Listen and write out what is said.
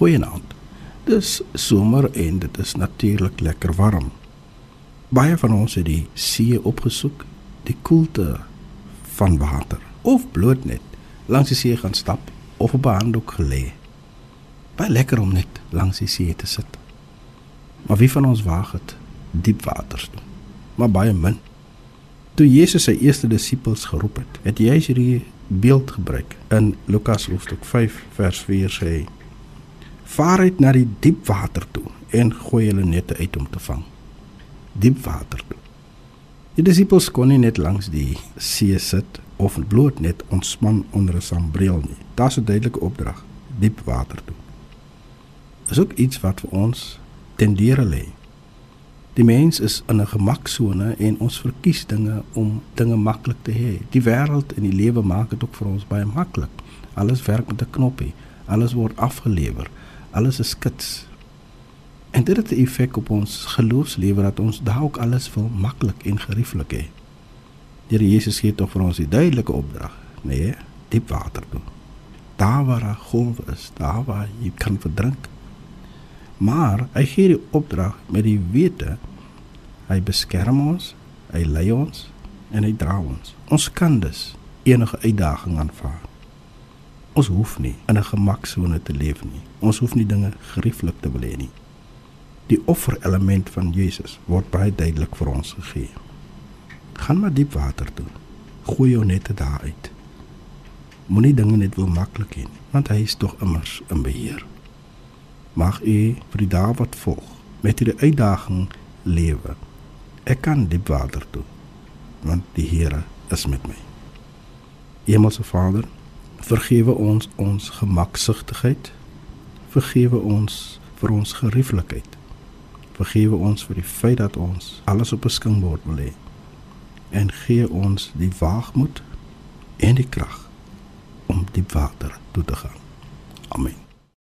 Goeienaand. Dis somer en dit is natuurlik lekker warm. Baie van ons het die see opgesoek, die koelte van water of bloot net langs die see gaan stap of op 'n handdoek gelê. Baie lekker om net langs die see te sit. Maar wie van ons waag dit diep waters toe? Maar baie min. Toe Jesus sy eerste disippels geroep het, het hy hierdie beeld gebruik. In Lukas hoofstuk 5 vers 4 sê hy: "Vaar uit na die diep water toe en gooi julle nette uit om te vang." Diep water toe. Die disippels kon nie net langs die see sit of bloot net ontspan onder 'n sambreel nie. Daar's 'n duidelike opdrag: diep water toe. Is ook iets wat vir ons tendeer lê. Die mens is in 'n gemaksone en ons verkies dinge om dinge maklik te hê. Die wêreld en die lewe maak dit ook vir ons baie maklik. Alles werk met 'n knoppie. Alles word afgelewer. Alles is skits. En dit het 'n effek op ons geloofslewe dat ons dalk alles wil maklik en gerieflik hê. Die Jesus gee tog vir ons die duidelike opdrag, nee, diep water toe. Daar waar 'n golf is, daar waar jy kan verdrink. Maar hy gee die opdrag met die wete hy beskerm ons, hy lei ons en hy dra ons. Ons kan dus enige uitdaging aanvaar. Ons hoef nie in 'n gemaksone te leef nie. Ons hoef nie dinge gerieflik te wil hê nie. Die offerelement van Jesus word baie duidelik vir ons gegee. Gaan maar diep water toe. Gooi jou nette daar uit. Moenie dinge net wil maklik hê want hy is tog immers in beheer mag u vir die dae wat volg met hierdie uitdaging lewe. Ek kan diep water toe want die Here is met my. Hemelse Vader, vergewe ons ons gemaksugtigheid. Vergewe ons vir ons gerieflikheid. Vergewe ons vir die feit dat ons alles op 'n skingbord wil hê. En gee ons die waagmoed en die krag om diep water toe te gaan. Amen.